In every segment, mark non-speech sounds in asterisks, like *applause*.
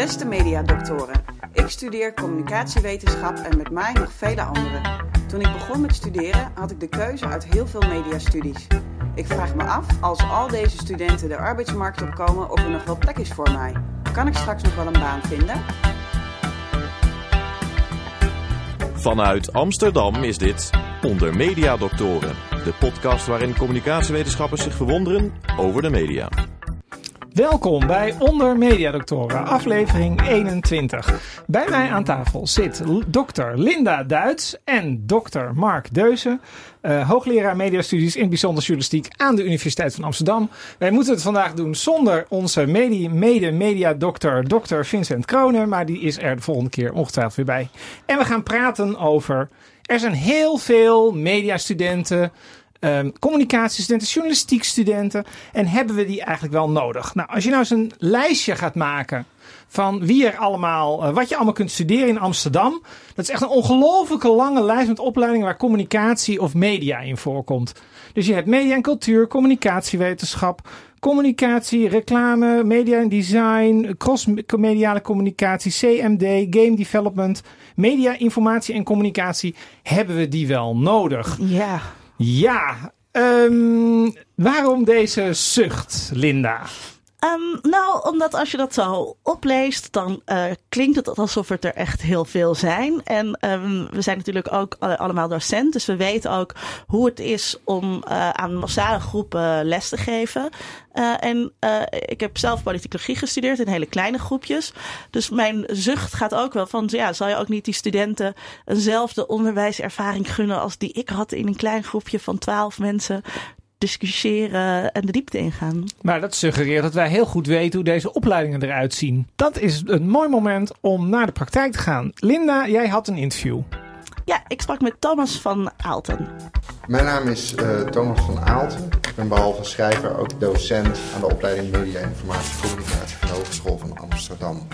Beste mediadoktoren, ik studeer communicatiewetenschap en met mij nog vele anderen. Toen ik begon met studeren had ik de keuze uit heel veel mediastudies. Ik vraag me af, als al deze studenten de arbeidsmarkt opkomen, of er nog wel plek is voor mij. Kan ik straks nog wel een baan vinden? Vanuit Amsterdam is dit Onder Mediadoktoren, de podcast waarin communicatiewetenschappers zich verwonderen over de media. Welkom bij Onder Mediadoktoren, aflevering 21. Bij mij aan tafel zit dokter Linda Duits en dokter Mark Deuzen, uh, hoogleraar mediastudies in bijzonder journalistiek aan de Universiteit van Amsterdam. Wij moeten het vandaag doen zonder onze mede-mediadokter, dokter Vincent Kronen, maar die is er de volgende keer ongetwijfeld weer bij. En we gaan praten over, er zijn heel veel mediastudenten, um, communicatiestudenten, journalistiekstudenten. En hebben we die eigenlijk wel nodig? Nou, als je nou eens een lijstje gaat maken van wie er allemaal, uh, wat je allemaal kunt studeren in Amsterdam. Dat is echt een ongelooflijke lange lijst met opleidingen waar communicatie of media in voorkomt. Dus je hebt media en cultuur, communicatiewetenschap, communicatie, reclame, media en design, cross-mediale communicatie, CMD, game development, media, informatie en communicatie. Hebben we die wel nodig? Ja. Ja, um, waarom deze zucht, Linda? Um, nou, omdat als je dat zo opleest, dan uh, klinkt het alsof het er echt heel veel zijn. En um, we zijn natuurlijk ook allemaal docent, dus we weten ook hoe het is om uh, aan massale groepen les te geven. En ik heb zelf politicologie gestudeerd in hele kleine groepjes. Dus mijn zucht gaat ook wel van, ja, zal je ook niet die studenten eenzelfde onderwijservaring gunnen als die ik had in een klein groepje van twaalf mensen discussiëren en de diepte ingaan. Maar dat suggereert dat wij heel goed weten hoe deze opleidingen eruit zien. Dat is een mooi moment om naar de praktijk te gaan. Linda, jij had een interview. Ja, ik sprak met Thomas van Aalten. Mijn naam is uh, Thomas van Aalten. Ik ben behalve schrijver ook docent aan de opleiding Media Informatie Communicatie van de Hogeschool van Amsterdam.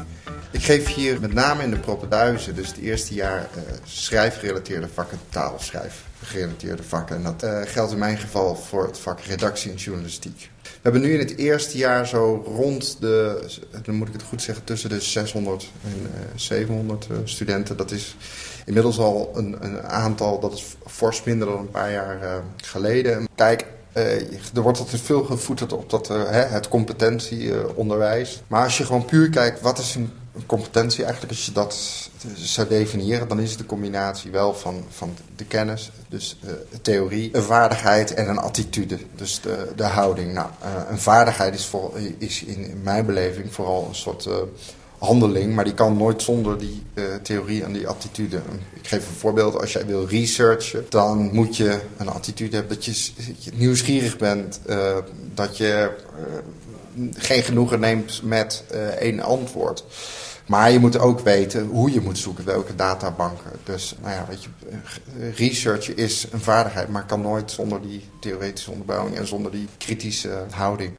Ik geef hier met name in de Proppenduizen, dus het eerste jaar, uh, schrijfgerelateerde vakken taalschrijf gerelateerde vakken. En dat uh, geldt in mijn geval voor het vak redactie en journalistiek. We hebben nu in het eerste jaar zo rond de, dan moet ik het goed zeggen, tussen de 600 en uh, 700 uh, studenten. Dat is inmiddels al een, een, aantal, dat is fors minder dan een paar jaar geleden. Kijk, er wordt altijd veel gevoeterd op dat, het competentieonderwijs. maar als je gewoon puur kijkt, wat is een competentie eigenlijk, als je dat zou definiëren, dan is het de combinatie wel van, van de kennis, dus uh, theorie, een vaardigheid en een attitude, dus de, de houding. Nou, uh, een vaardigheid is, voor, is in, mijn beleving vooral een soort uh, handeling, maar die kan nooit zonder die theorie en die attitude. Ik geef een voorbeeld, als jij wil researchen, dan moet je een attitude hebben dat je, dat je nieuwsgierig bent, dat je geen genoegen neemt met één antwoord. Maar je moet ook weten hoe je moet zoeken, welke databanken. Dus nou ja, weet je, research is een vaardigheid, maar kan nooit zonder die theoretische onderbouwing en zonder die kritische houding.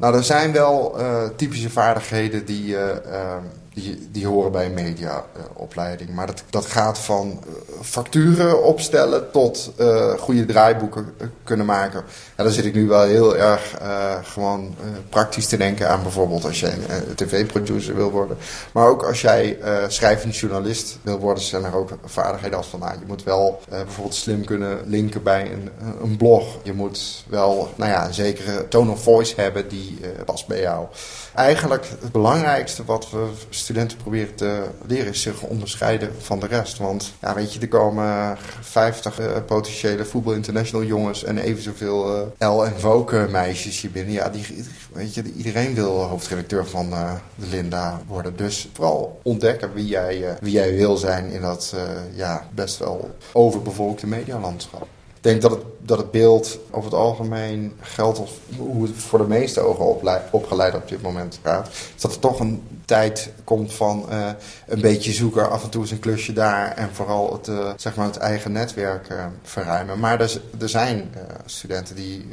Nou, er zijn wel uh, typische vaardigheden die, uh, uh, die, die horen bij een mediaopleiding. maar dat, dat gaat van facturen opstellen tot goede draaiboeken kunnen maken. Ja, dan zit ik nu wel heel erg gewoon praktisch te denken aan bijvoorbeeld als jij een tv-producer wil worden. Maar ook als jij schrijvend journalist wil worden, zijn er ook vaardigheden als van... Nou, je moet wel bijvoorbeeld slim kunnen linken bij een, een blog. Je moet wel nou ja, een zekere tone of voice hebben die uh, past bij jou. Eigenlijk het belangrijkste wat we studenten proberen te leren is zich onderscheiden van de rest. Want ja, weet je, er komen 50 uh, potentiële voetbal international jongens en even zoveel uh, L en meisjes hier binnen. Ja, die, weet je, iedereen wil hoofdredacteur van de Linda worden. Dus vooral ontdekken wie jij, wie jij wil zijn in dat ja, best wel overbevolkte medialandschap. Ik denk dat het, dat het beeld over het algemeen geldt als hoe het voor de meeste ogen opgeleid op dit moment gaat. Is dat er toch een tijd komt van uh, een beetje zoeken, af en toe eens een klusje daar en vooral het, uh, zeg maar het eigen netwerk uh, verruimen. Maar er, er zijn studenten die,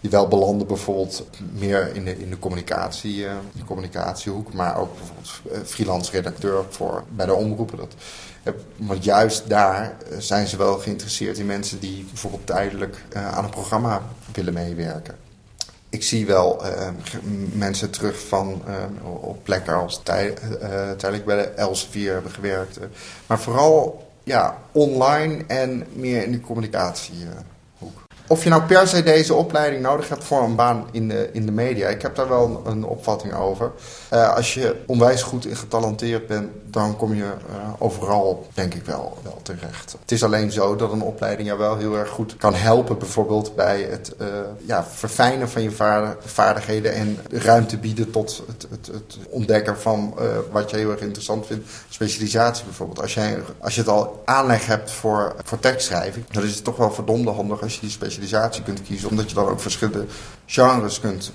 die wel belanden bijvoorbeeld meer in de, in de, communicatie, de communicatiehoek, maar ook bijvoorbeeld freelance redacteur voor, bij de omroepen. Dat, want juist daar zijn ze wel geïnteresseerd in mensen die bijvoorbeeld tijdelijk aan een programma willen meewerken. Ik zie wel mensen terug van op plekken als tij, tijdelijk bij de Elsevier hebben gewerkt. maar vooral ja, online en meer in de communicatie. Of je nou per se deze opleiding nodig hebt voor een baan in de, in de media. Ik heb daar wel een, opvatting over. Als je onwijs goed en getalenteerd bent, dan kom je uh, overal, denk ik wel, wel terecht. Het is alleen zo dat een opleiding jou wel heel erg goed kan helpen. Bijvoorbeeld bij het uh, ja, verfijnen van je vaardigheden en ruimte bieden tot het, het, het ontdekken van wat je heel erg interessant vindt. Specialisatie bijvoorbeeld. Als, jij, als je het al aanleg hebt voor, voor tekstschrijving, dan is het toch wel verdomde handig als je die specialisatie kunt kiezen, omdat je dan ook verschillende genres kunt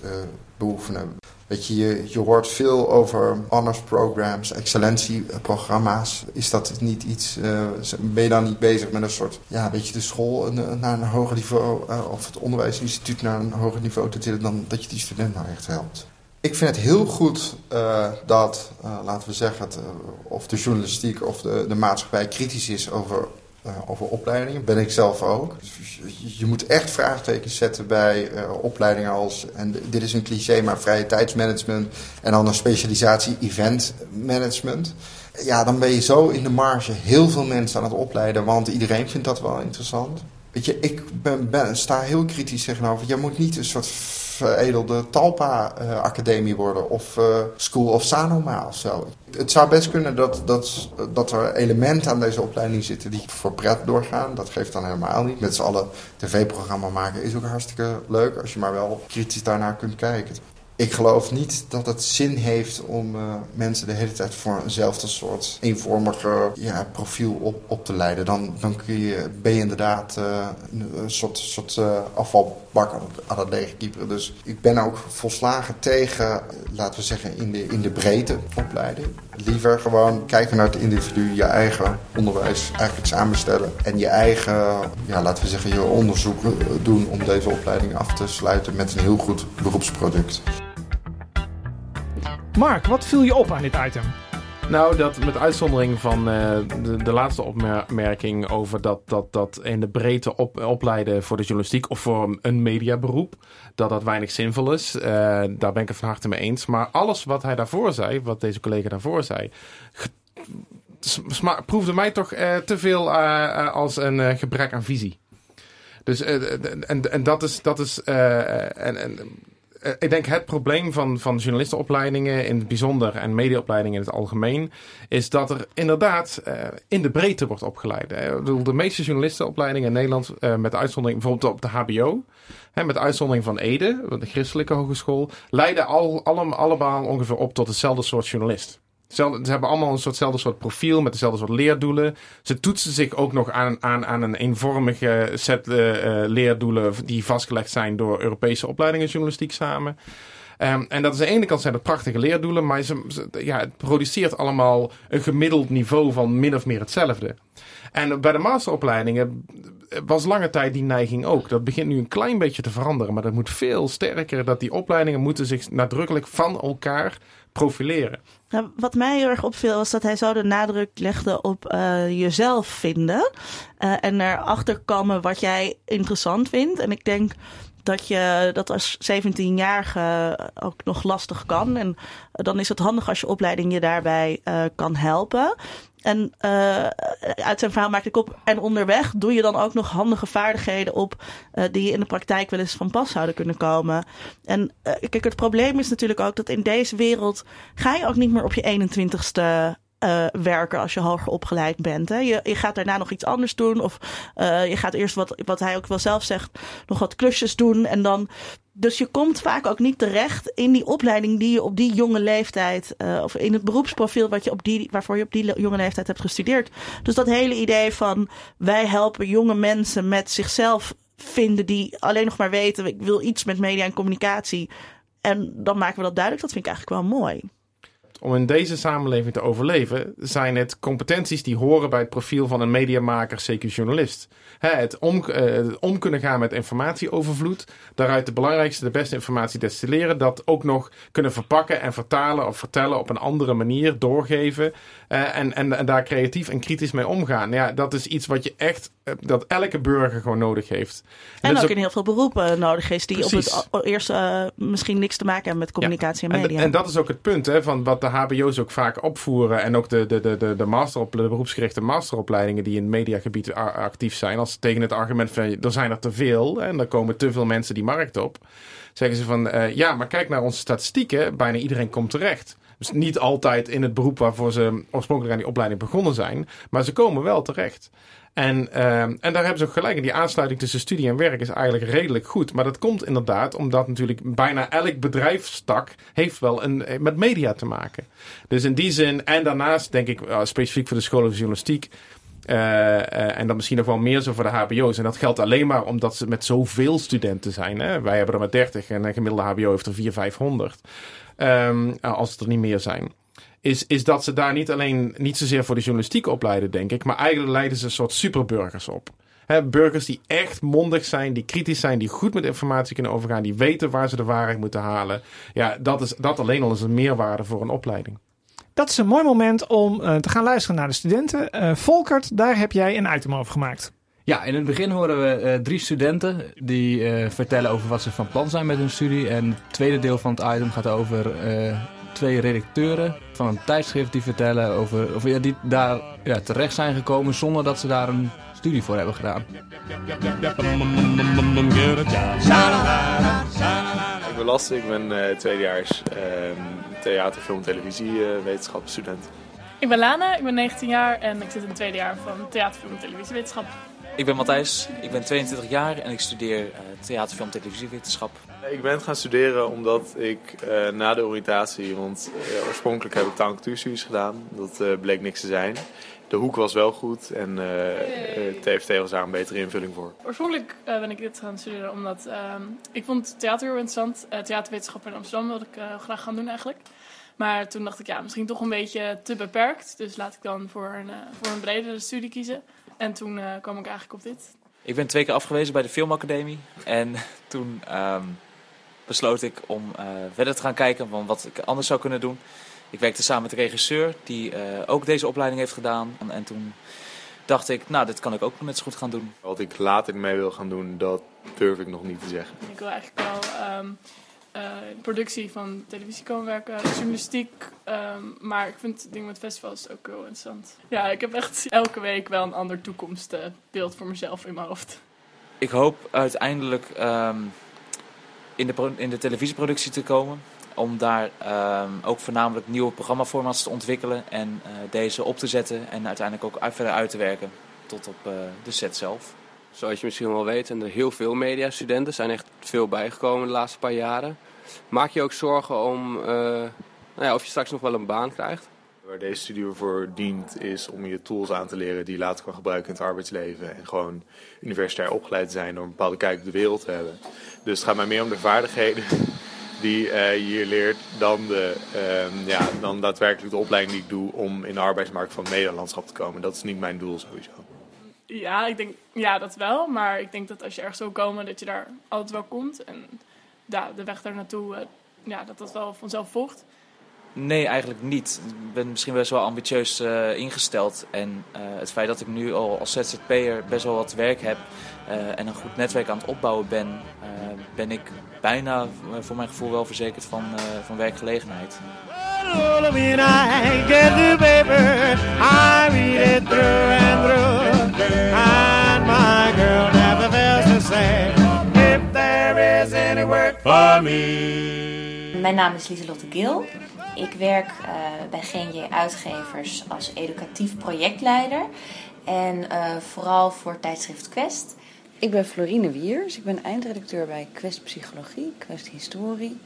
beoefenen. Weet je, je, hoort veel over honors programs, excellentieprogramma's. Is dat niet iets, uh, ben je dan niet bezig met een soort, ja, weet je, de school naar een hoger niveau, uh, of het onderwijsinstituut naar een hoger niveau te tillen, dan dat je die student nou echt helpt? Ik vind het heel goed uh, dat, laten we zeggen, het, of de journalistiek of de, de maatschappij kritisch is over over opleidingen. Ben ik zelf ook. Dus je, moet echt vraagtekens zetten bij uh, opleidingen als, en dit is een cliché, maar vrije tijdsmanagement en dan een specialisatie event management. Ja, dan ben je zo in de marge heel veel mensen aan het opleiden, want iedereen vindt dat wel interessant. Weet je, ik ben, ben, sta heel kritisch tegenover. Je moet niet een soort veredelde Talpa-academie worden of uh, School of Sanoma of zo. Het zou best kunnen dat, dat, dat er elementen aan deze opleiding zitten die voor pret doorgaan. Dat geeft dan helemaal niet. Met z'n allen tv-programma maken is ook hartstikke leuk als je maar wel kritisch daarnaar kunt kijken ik geloof niet dat het zin heeft om uh, mensen de hele tijd voor eenzelfde soort eenvormige ja, profiel op, op te leiden. Dan, dan kun je, ben je inderdaad uh, een soort, soort uh, afvalbak aan het, aan. Dus ik ben ook volslagen tegen, laten we zeggen, in de, in de breedte opleiding. Liever gewoon kijken naar het individu, je eigen onderwijs eigenlijk samenstellen. En je eigen, ja, laten we zeggen, je onderzoek doen om deze opleiding af te sluiten met een heel goed beroepsproduct. Mark, wat viel je op aan dit item? Nou, dat met uitzondering van uh, de, laatste opmerking over dat, dat, dat in de breedte op, opleiden voor de journalistiek of voor een mediaberoep, dat dat weinig zinvol is. Uh, daar ben ik het van harte mee eens. Maar alles wat hij daarvoor zei, wat deze collega daarvoor zei, proefde mij toch uh, te veel als een gebrek aan visie. Dus en, en dat is, dat is en, en eh, ik denk het probleem van, van journalistenopleidingen in het bijzonder en mediaopleidingen in het algemeen, is dat er inderdaad uh, in de breedte wordt opgeleid. De meeste journalistenopleidingen in Nederland, uh, met uitzondering bijvoorbeeld op de HBO, hè, met uitzondering van Ede, de christelijke hogeschool, leiden al, alle, allemaal ongeveer op tot hetzelfde soort journalist. Ze hebben allemaal een soortzelfde soort profiel met dezelfde soort leerdoelen. Ze toetsen zich ook nog aan, aan, aan een eenvormige set uh, leerdoelen die vastgelegd zijn door Europese opleidingen journalistiek samen. Um, en dat is aan de ene kant zijn prachtige leerdoelen, maar ze, ja, het produceert allemaal een gemiddeld niveau van min of meer hetzelfde. En bij de masteropleidingen was lange tijd die neiging ook. Dat begint nu een klein beetje te veranderen, maar dat moet veel sterker. Dat die opleidingen moeten zich nadrukkelijk van elkaar profileren. Nou, wat mij heel erg opviel was dat hij zo de nadruk legde op uh, jezelf vinden. Uh, en erachter komen wat jij interessant vindt. En ik denk dat je dat als 17-jarige ook nog lastig kan. En dan is het handig als je opleiding je daarbij uh, kan helpen. En uh, uit zijn verhaal maakte ik op. En onderweg doe je dan ook nog handige vaardigheden op. Uh, die in de praktijk wel eens van pas zouden kunnen komen. En uh, kijk, het probleem is natuurlijk ook dat in deze wereld. ga je ook niet meer op je 21ste uh, werken als je hoger opgeleid bent. Hè. Je, je gaat daarna nog iets anders doen. Of je gaat eerst, wat, wat hij ook wel zelf zegt, nog wat klusjes doen. En dan. Dus je komt vaak ook niet terecht in die opleiding die je op die jonge leeftijd. Uh, of in het beroepsprofiel wat je op die, waarvoor je op die jonge leeftijd hebt gestudeerd. Dus dat hele idee van wij helpen jonge mensen met zichzelf vinden die alleen nog maar weten, ik wil iets met media en communicatie. En dan maken we dat duidelijk. Dat vind ik eigenlijk wel mooi om in deze samenleving te overleven, zijn het competenties die horen bij het profiel van een mediamaker, zeker journalist. Hè, het, om, eh, het om kunnen gaan met informatieovervloed, daaruit de belangrijkste, de beste informatie destilleren, dat ook nog kunnen verpakken en vertalen of vertellen op een andere manier, doorgeven eh, en, en, en daar creatief en kritisch mee omgaan. Ja, dat is iets wat je echt, eh, dat elke burger gewoon nodig heeft. En ook in heel veel beroepen nodig is die Precies. op het eerst misschien niks te maken hebben met communicatie en En, media. en dat is ook het punt, hè, van wat de HBO's ook vaak opvoeren. En ook de, de, de, de, de, masterop, de beroepsgerichte masteropleidingen die in het mediagebied actief zijn. Als tegen het argument van er zijn er te veel en er komen te veel mensen die markt op. Zeggen ze van eh, ja, maar kijk naar onze statistieken. Bijna iedereen komt terecht. Dus niet altijd in het beroep waarvoor ze oorspronkelijk aan die opleiding begonnen zijn. Maar ze komen wel terecht. En, ehm, en daar hebben ze ook gelijk. En die aansluiting tussen studie en werk is eigenlijk redelijk goed. Maar dat komt inderdaad omdat natuurlijk bijna elk bedrijfstak heeft wel een, eh, met media te maken. Dus in die zin, en daarnaast denk ik eh, specifiek voor de scholen van journalistiek. eh, en dan misschien nog wel meer zo voor de HBO's. En dat geldt alleen maar omdat ze met zoveel studenten zijn. Hè? Wij hebben er maar 30 en een gemiddelde HBO heeft er 400, 500. Ehm, als het er niet meer zijn is, is dat ze daar niet alleen niet zozeer voor de journalistiek opleiden, denk ik, maar eigenlijk leiden ze een soort superburgers op. Hè, burgers die echt mondig zijn, die kritisch zijn, die goed met informatie kunnen overgaan, die weten waar ze de waarheid moeten halen. Ja, dat, is, dat alleen al is een meerwaarde voor een opleiding. Dat is een mooi moment om eh, te gaan luisteren naar de studenten. Eh, Volkert, daar heb jij een item over gemaakt. Ja, in het begin horen we eh, drie studenten die eh, vertellen over wat ze van plan zijn met hun studie. En het tweede deel van het item gaat over eh, twee redacteuren van een tijdschrift die vertellen over of ja, die daar ja, terecht zijn gekomen zonder dat ze daar een studie voor hebben gedaan. Ik ben Lasse, ik ben eh, tweedejaars ehm, theater, film, televisie eh, wetenschapsstudent. Ik ben Lana, ik ben 19 jaar en ik zit in het tweede jaar van theater, film en televisiewetenschap. Ik ben Matthijs, ik ben 22 jaar en ik studeer uh, theater, film, televisiewetenschap. Ik ben gaan studeren omdat ik uh, na de oriëntatie, want uh, oorspronkelijk heb ik taal- en cultuurstudies gedaan, dat uh, bleek niks te zijn. De hoek was wel goed en TFT was daar een betere invulling voor. Oorspronkelijk ben ik dit gaan studeren omdat ik vond theater heel interessant. theaterwetenschap in Amsterdam wilde ik graag gaan doen eigenlijk. Maar toen dacht ik, ja, misschien toch een beetje te beperkt. Dus laat ik dan voor een, voor een bredere studie kiezen. En toen uh, kwam ik eigenlijk op dit. Ik ben twee keer afgewezen bij de Filmacademie. En *laughs* toen um, besloot ik om uh, verder te gaan kijken van wat ik anders zou kunnen doen. Ik werkte samen met de regisseur die uh, ook deze opleiding heeft gedaan. En, en, toen dacht ik, nou, dit kan ik ook net zo goed gaan doen. Wat ik later mee wil gaan doen, dat durf ik nog niet te zeggen. Ik wil eigenlijk wel um, uh, productie van televisie komen werken, journalistiek. Um, maar ik vind het ding met festivals ook heel interessant. Ja, ik heb echt elke week wel een ander toekomstbeeld voor mezelf in mijn hoofd. Ik hoop uiteindelijk um, in, de in de televisieproductie te komen. Om daar um, ook voornamelijk nieuwe programmaformats te ontwikkelen en uh, deze op te zetten en uiteindelijk ook verder uit te werken tot op uh, de set zelf. Zoals je misschien wel weet, zijn er heel veel mediastudenten. Zijn echt veel bijgekomen de laatste paar jaren. Maak je ook zorgen om uh, nou ja, of je straks nog wel een baan krijgt? Waar deze studie voor dient is om je tools aan te leren die je later kan gebruiken in het arbeidsleven. En gewoon universitair opgeleid zijn om een bepaalde kijk op de wereld te hebben. Dus het gaat mij meer om de vaardigheden *laughs* die uh, je hier leert dan, de, uh, ja, dan daadwerkelijk de opleiding die ik doe om in de arbeidsmarkt van het medialandschap te komen. Dat is niet mijn doel sowieso. Ja, ik denk, ja, dat wel. Maar ik denk dat als je ergens wil komen, dat je daar altijd wel komt. En ja, de weg daar naartoe, uh, ja, dat dat wel vanzelf volgt. Nee, eigenlijk niet. Ik ben misschien best wel ambitieus uh, ingesteld. En uh, het feit dat ik nu al als ZZP'er best wel wat werk heb uh, en een goed netwerk aan het opbouwen ben, ben ik bijna voor mijn gevoel wel verzekerd van, van werkgelegenheid. Mijn naam is Lieselotte Gil. Ik werk uh, bij GNJ Uitgevers als educatief projectleider en uh, vooral voor tijdschrift Quest. Ik ben Florine Wiers, ik ben eindredacteur bij Quest Psychologie, Quest Historie.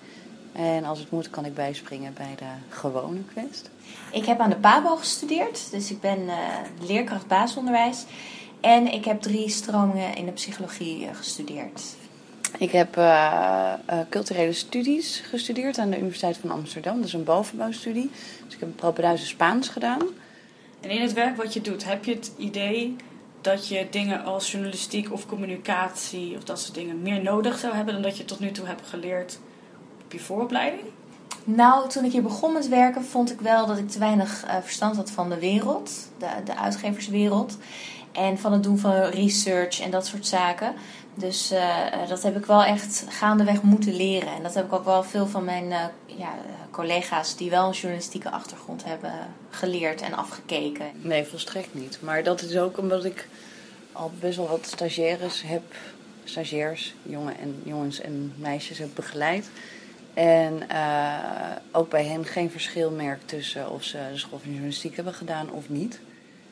En als het moet kan ik bijspringen bij de gewone Quest. Ik heb aan de PABO gestudeerd, dus ik ben uh, leerkracht basisonderwijs. En ik heb drie stromingen in de psychologie gestudeerd. Ik heb uh, uh, culturele studies gestudeerd aan de Universiteit van Amsterdam. Dat is een bovenbouwstudie. Dus ik heb een propeduise Spaans gedaan. En in het werk wat je doet, heb je het idee dat je dingen als journalistiek of communicatie of dat soort dingen meer nodig zou hebben dan dat je tot nu toe hebt geleerd op je vooropleiding? Nou, toen ik hier begon met werken, vond ik wel dat ik te weinig uh, verstand had van de wereld, de, de uitgeverswereld. En van het doen van research en dat soort zaken. Dus uh, dat heb ik wel echt gaandeweg moeten leren. En dat heb ik ook wel veel van mijn uh, ja, collega's die wel een journalistieke achtergrond hebben geleerd en afgekeken. Nee, volstrekt niet. Maar dat is ook omdat ik al best wel wat stagiaires heb, stagiairs, jongen en, jongens en meisjes heb begeleid. En uh, ook bij hen geen verschil merk tussen of ze de school van journalistiek hebben gedaan of niet.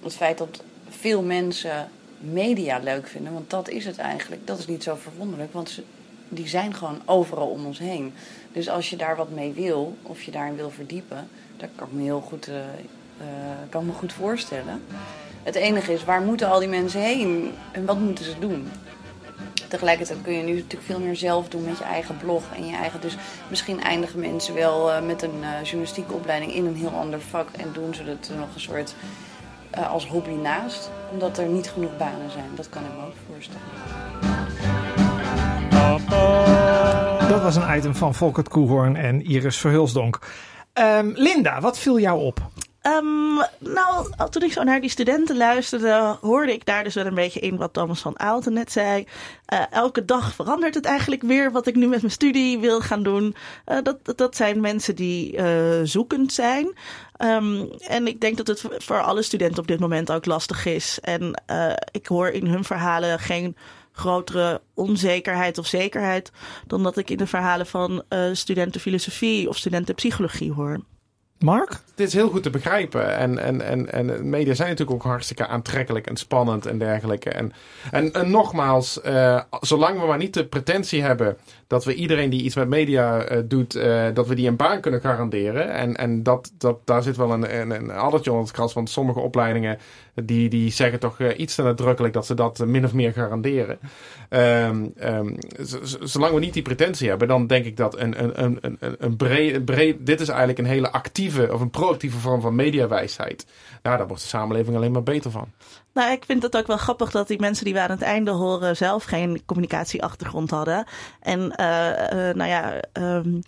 Het feit dat veel mensen media leuk vinden, want dat is het eigenlijk, dat is niet zo verwonderlijk, want ze, die zijn gewoon overal om ons heen. Dus als je daar wat mee wil, of je daarin wil verdiepen, dat kan ik me heel goed, uh, uh, kan me goed voorstellen. Het enige is, waar moeten al die mensen heen en wat moeten ze doen? Tegelijkertijd kun je nu natuurlijk veel meer zelf doen met je eigen blog en je eigen. Dus misschien eindigen mensen wel uh, met een journalistieke opleiding in een heel ander vak en doen ze het nog een soort uh, als hobby naast, omdat er niet genoeg banen zijn. Dat kan ik me ook voorstellen. Dat was een item van Volkert Koehoorn en Iris Verhulsdonk. Um, Linda, wat viel jou op? Um, nou, toen ik zo naar die studenten luisterde, hoorde ik daar dus wel een beetje in wat Thomas van Aalten net zei. Uh, elke dag verandert het eigenlijk weer wat ik nu met mijn studie wil gaan doen. Uh, dat, dat zijn mensen die uh, zoekend zijn. Um, en ik denk dat het voor alle studenten op dit moment ook lastig is. En ik hoor in hun verhalen geen grotere onzekerheid of zekerheid dan dat ik in de verhalen van studenten filosofie of studenten psychologie hoor. Mark? Dit is heel goed te begrijpen. En, en, en, en media zijn natuurlijk ook hartstikke aantrekkelijk en spannend en dergelijke. En, en, nogmaals, uh, zolang we maar niet de pretentie hebben dat we iedereen die iets met media uh, doet, uh, dat we die een baan kunnen garanderen. En, en dat, dat, daar zit wel een, een, een addertje onder het kras, want sommige opleidingen die, die zeggen toch iets te nadrukkelijk dat ze dat min of meer garanderen. Um, um, zolang we niet die pretentie hebben, dan denk ik dat een, een, een, een, een breed, dit is eigenlijk een hele actieve of een proactieve vorm van mediawijsheid. Nou, daar wordt de samenleving alleen maar beter van. Nou, ik vind het ook wel grappig dat die mensen die we aan het einde horen zelf geen communicatieachtergrond hadden. En nou ja. Um,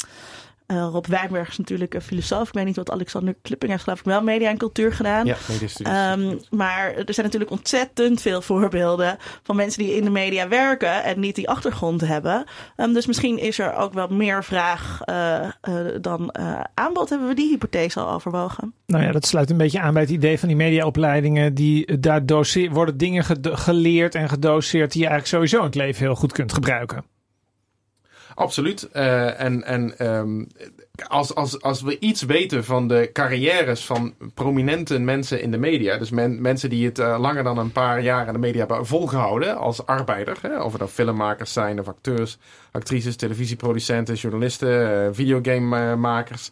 uh, Rob Wijnberg is natuurlijk een filosoof. Ik weet niet wat Alexander Klipping heeft, geloof ik, wel media en cultuur gedaan. Ja, um, maar er zijn natuurlijk ontzettend veel voorbeelden van mensen die in de media werken en niet die achtergrond hebben. Um, dus misschien is er ook wel meer vraag uh, uh, dan aanbod. Hebben we die hypothese al overwogen? Nou ja, dat sluit een beetje aan bij het idee van die mediaopleidingen. Die, daar doseer, worden dingen geleerd en gedoseerd die je eigenlijk sowieso in het leven heel goed kunt gebruiken. Absoluut. Uh, en en um, als, als, als we iets weten van de carrières van prominente mensen in de media, dus men, mensen die het uh, langer dan een paar jaar in de media hebben volgehouden als arbeider, hè, of het dan filmmakers zijn of acteurs, actrices, televisieproducenten, journalisten, uh, videogamemakers.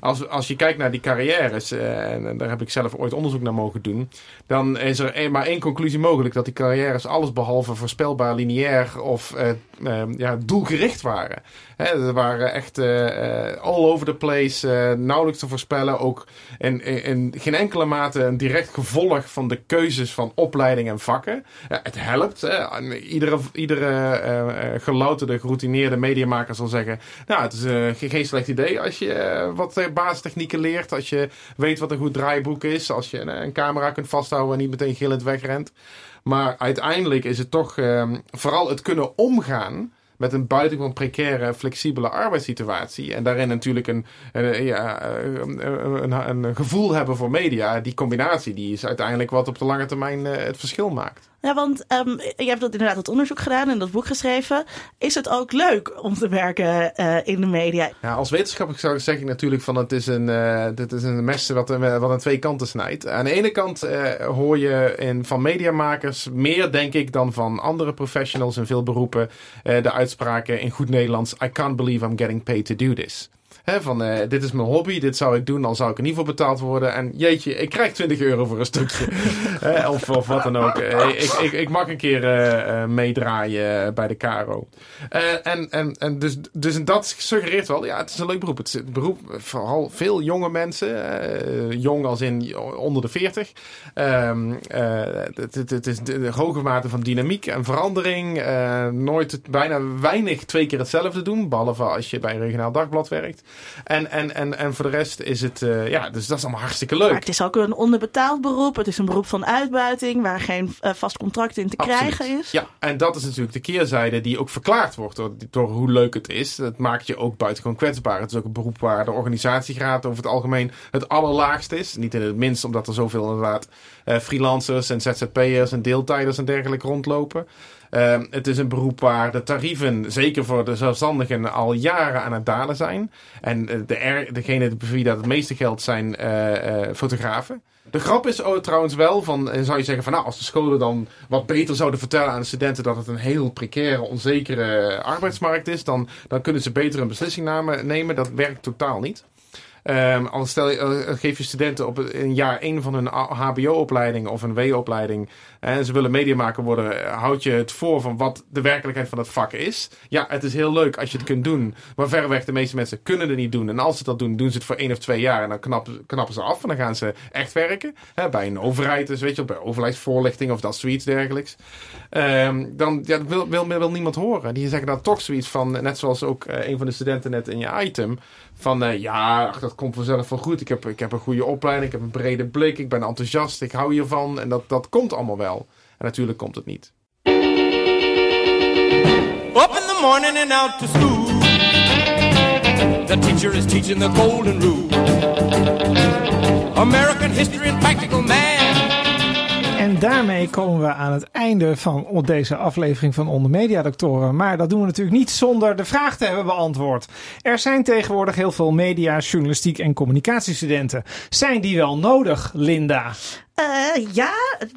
Als, als je kijkt naar die carrières, uh, en daar heb ik zelf ooit onderzoek naar mogen doen, dan is er maar één conclusie mogelijk: dat die carrières alles behalve voorspelbaar, lineair of ja, doelgericht waren. Hè, waren echt all over the place, nauwelijks te voorspellen. Ook in, geen enkele mate een direct gevolg van de keuzes van opleiding en vakken. het helpt. Iedere, iedere gelouterde, geroutineerde mediamaker zal zeggen: Nou, het is geen slecht idee als je wat basistechnieken leert. Als je weet wat een goed draaiboek is. Als je een, camera kunt vasthouden en niet meteen gillend wegrent. Maar uiteindelijk is het toch uh, vooral het kunnen omgaan met een buitengewoon precaire, flexibele arbeidssituatie. En daarin natuurlijk een, een, ja, een, een, een, gevoel hebben voor media. Die combinatie die is uiteindelijk wat op de lange termijn uh, het verschil maakt. Ja, want um, je hebt dat inderdaad het onderzoek gedaan en dat boek geschreven. Is het ook leuk om te werken uh, in de media? Ja, als wetenschapper zou zeg ik natuurlijk van het is een, uh, dit is een mes wat, wat aan twee kanten snijdt. Aan de ene kant uh, hoor je in, van mediamakers meer, denk ik, dan van andere professionals in veel beroepen de uitspraken in goed Nederlands: I can't believe I'm getting paid to do this. Hè, van eh, dit is mijn hobby, dit zou ik doen, dan zou ik er niet voor betaald worden. En jeetje, ik krijg 20 euro voor een stukje. *laughs* Hè, of, of wat dan ook. Eh, ik, ik, ik mag een keer eh, meedraaien bij de Caro. En en, en dus, dus dat suggereert wel, ja, het is een leuk beroep. Het is een beroep, vooral veel jonge mensen. jong als in onder de 40. Ehm, eh, het, het, het is de, de hoge mate van dynamiek en verandering. nooit bijna weinig twee keer hetzelfde doen. Behalve als je bij een regionaal dagblad werkt. En, en, en, en voor de rest is het, eh, ja, dus dat is allemaal hartstikke leuk. Maar het is ook een onderbetaald beroep. Het is een beroep van uitbuiting waar geen eh, vast contract in te krijgen is. Ja, en dat is natuurlijk de keerzijde die ook verklaard wordt door, door hoe leuk het is. Dat maakt je ook buitengewoon kwetsbaar. Het is ook een beroep waar de organisatiegraad over het algemeen het allerlaagst is. Niet in het minst omdat er zoveel inderdaad eh, freelancers en ZZP'ers en deeltijders en dergelijke rondlopen. Ehm, het is een beroep waar de tarieven, zeker voor de zelfstandigen, al jaren aan het dalen zijn. En eh, de er, degene voor wie dat het meeste geldt zijn eh, eh, fotografen. De grap is trouwens wel, van, zou je zeggen van nou, als de scholen dan wat beter zouden vertellen aan de studenten dat het een heel precaire, onzekere arbeidsmarkt is, dan, dan kunnen ze beter een beslissing nemen. Dat werkt totaal niet. Ehm als stel je, eh, geef je studenten op een jaar één van hun HBO-opleiding of een W-opleiding en ze willen mediamaker worden, eh, houd je het voor van wat de werkelijkheid van het vak is. Ja, het is heel leuk als je het kunt doen, maar verreweg de meeste mensen kunnen het niet doen. En als ze dat doen, doen ze het voor één of twee jaar en dan knappen, knappen ze af en dan gaan ze echt werken. Hè, bij een overheid, dus weet je, bij overheidsvoorlichting of dat zoiets dergelijks. Ehm, dan ja, dat wil, wil, wil niemand horen. Die zeggen dan toch zoiets van, net zoals ook eh, een van de studenten net in je item, van eh, ja, ach, dat komt vanzelf wel goed. Ik heb, ik heb een goede opleiding, ik heb een brede blik, ik ben enthousiast, ik hou hiervan. En dat, dat komt allemaal wel. En natuurlijk komt het niet. Up in the morning and out to school. The teacher is teaching the golden rule. American history and practical math. En daarmee komen we aan het einde van deze aflevering van Onder Media Doctoren. Maar dat doen we natuurlijk niet zonder de vraag te hebben beantwoord. Er zijn tegenwoordig heel veel media, journalistiek en communicatiestudenten. Zijn die wel nodig, Linda? Eh, ja,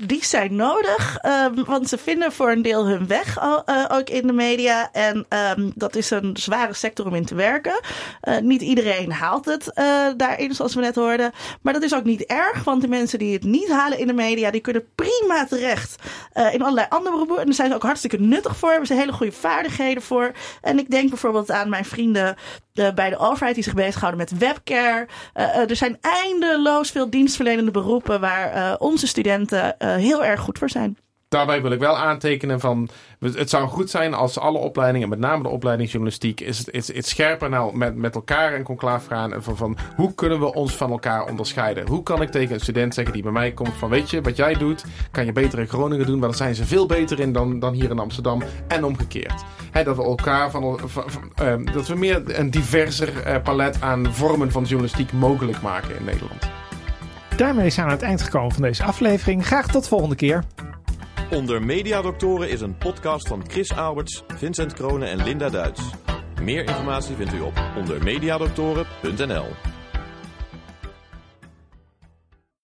die zijn nodig. ehm, want ze vinden voor een deel hun weg al- eh, ook in de media. En ehm, dat is een zware sector om in te werken. Eh, niet iedereen haalt het daarin, zoals we net hoorden. Maar dat is ook niet erg, want de mensen die het niet halen in de media, die kunnen prima terecht in allerlei andere beroepen. En daar zijn ze ook hartstikke nuttig voor. Hebben ze hele goede vaardigheden voor. En ik denk bijvoorbeeld aan mijn vrienden bij de overheid die zich bezighouden met webcare. Eh, eh, er zijn eindeloos veel dienstverlenende beroepen waar eh, onze studenten heel erg goed voor zijn. Daarbij wil ik wel aantekenen van, het zou goed zijn als alle opleidingen, met name de opleiding journalistiek, is het, scherper nou met, met elkaar in conclave gaan. Van, van hoe kunnen we ons van elkaar onderscheiden? Hoe kan ik tegen een student zeggen die bij mij komt van, weet je, wat jij doet, kan je beter in Groningen doen, maar daar zijn ze veel beter in dan, dan hier in Amsterdam. En omgekeerd. Dat we elkaar van, ehm, dat we meer een diverser eh, palet aan vormen van journalistiek mogelijk maken in Nederland. Daarmee zijn we aan het eind gekomen van deze aflevering. Graag tot volgende keer. Onder Mediadoktoren is een podcast van Chris Alberts, Vincent Kronen en Linda Duits. Meer informatie vindt u op ondermediadoktoren.nl.